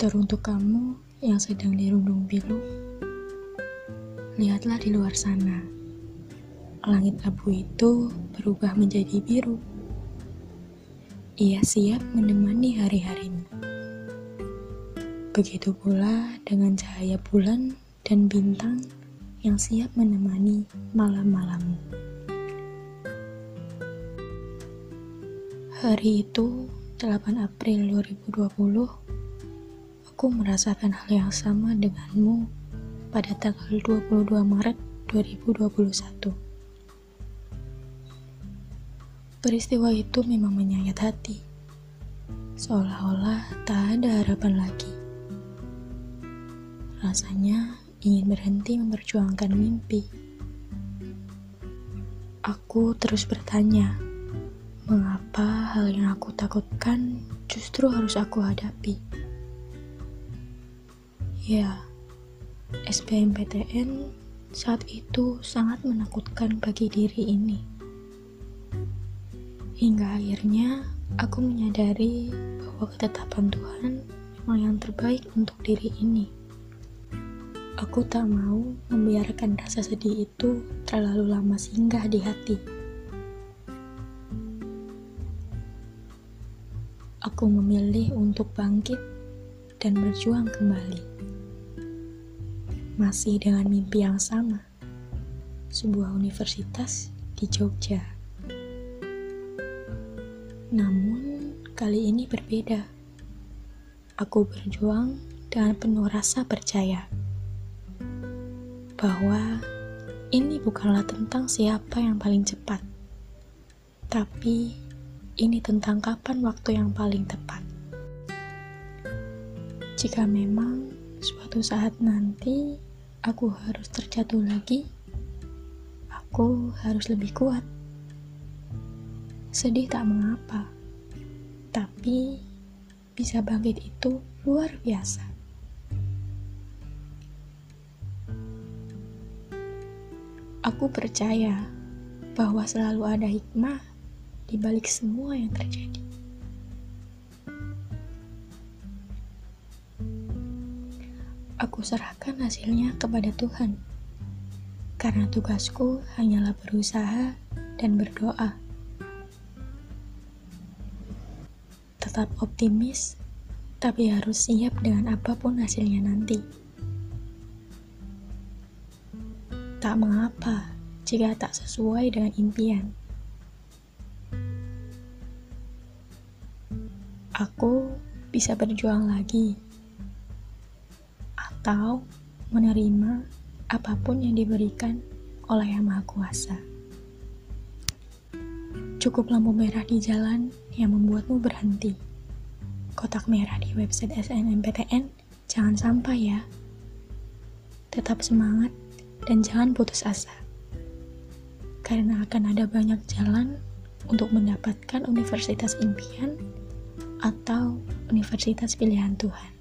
Teruntuk kamu yang sedang dirundung pilu, lihatlah di luar sana. Langit abu itu berubah menjadi biru. Ia siap menemani hari-harimu. Begitu pula dengan cahaya bulan dan bintang yang siap menemani malam-malammu. Hari itu 8 April 2020 Aku merasakan hal yang sama denganmu pada tanggal 22 Maret 2021. Peristiwa itu memang menyayat hati, seolah-olah tak ada harapan lagi. Rasanya ingin berhenti memperjuangkan mimpi. Aku terus bertanya, mengapa hal yang aku takutkan justru harus aku hadapi? Ya, SBMPTN saat itu sangat menakutkan bagi diri ini. Hingga akhirnya aku menyadari bahwa ketetapan Tuhan memang yang terbaik untuk diri ini. Aku tak mau membiarkan rasa sedih itu terlalu lama singgah di hati. Aku memilih untuk bangkit dan berjuang kembali masih dengan mimpi yang sama, sebuah universitas di Jogja. Namun, kali ini berbeda. Aku berjuang dengan penuh rasa percaya bahwa ini bukanlah tentang siapa yang paling cepat, tapi ini tentang kapan waktu yang paling tepat. Jika memang suatu saat nanti aku harus terjatuh lagi, aku harus lebih kuat. Sedih tak mengapa, tapi bisa bangkit itu luar biasa. Aku percaya bahwa selalu ada hikmah di balik semua yang terjadi. Aku serahkan hasilnya kepada Tuhan. Karena tugasku hanyalah berusaha dan berdoa. Tetap optimis, tapi harus siap dengan apa pun hasilnya nanti. Tak mengapa jika tak sesuai dengan impian. Aku bisa berjuang lagi atau menerima apa pun yang diberikan oleh Yang Maha Kuasa. Cukup lampu merah di jalan yang membuatmu berhenti. Kotak merah di website SNMPTN jangan sampai ya. Tetap semangat dan jangan putus asa. Karena akan ada banyak jalan untuk mendapatkan universitas impian atau universitas pilihan Tuhan.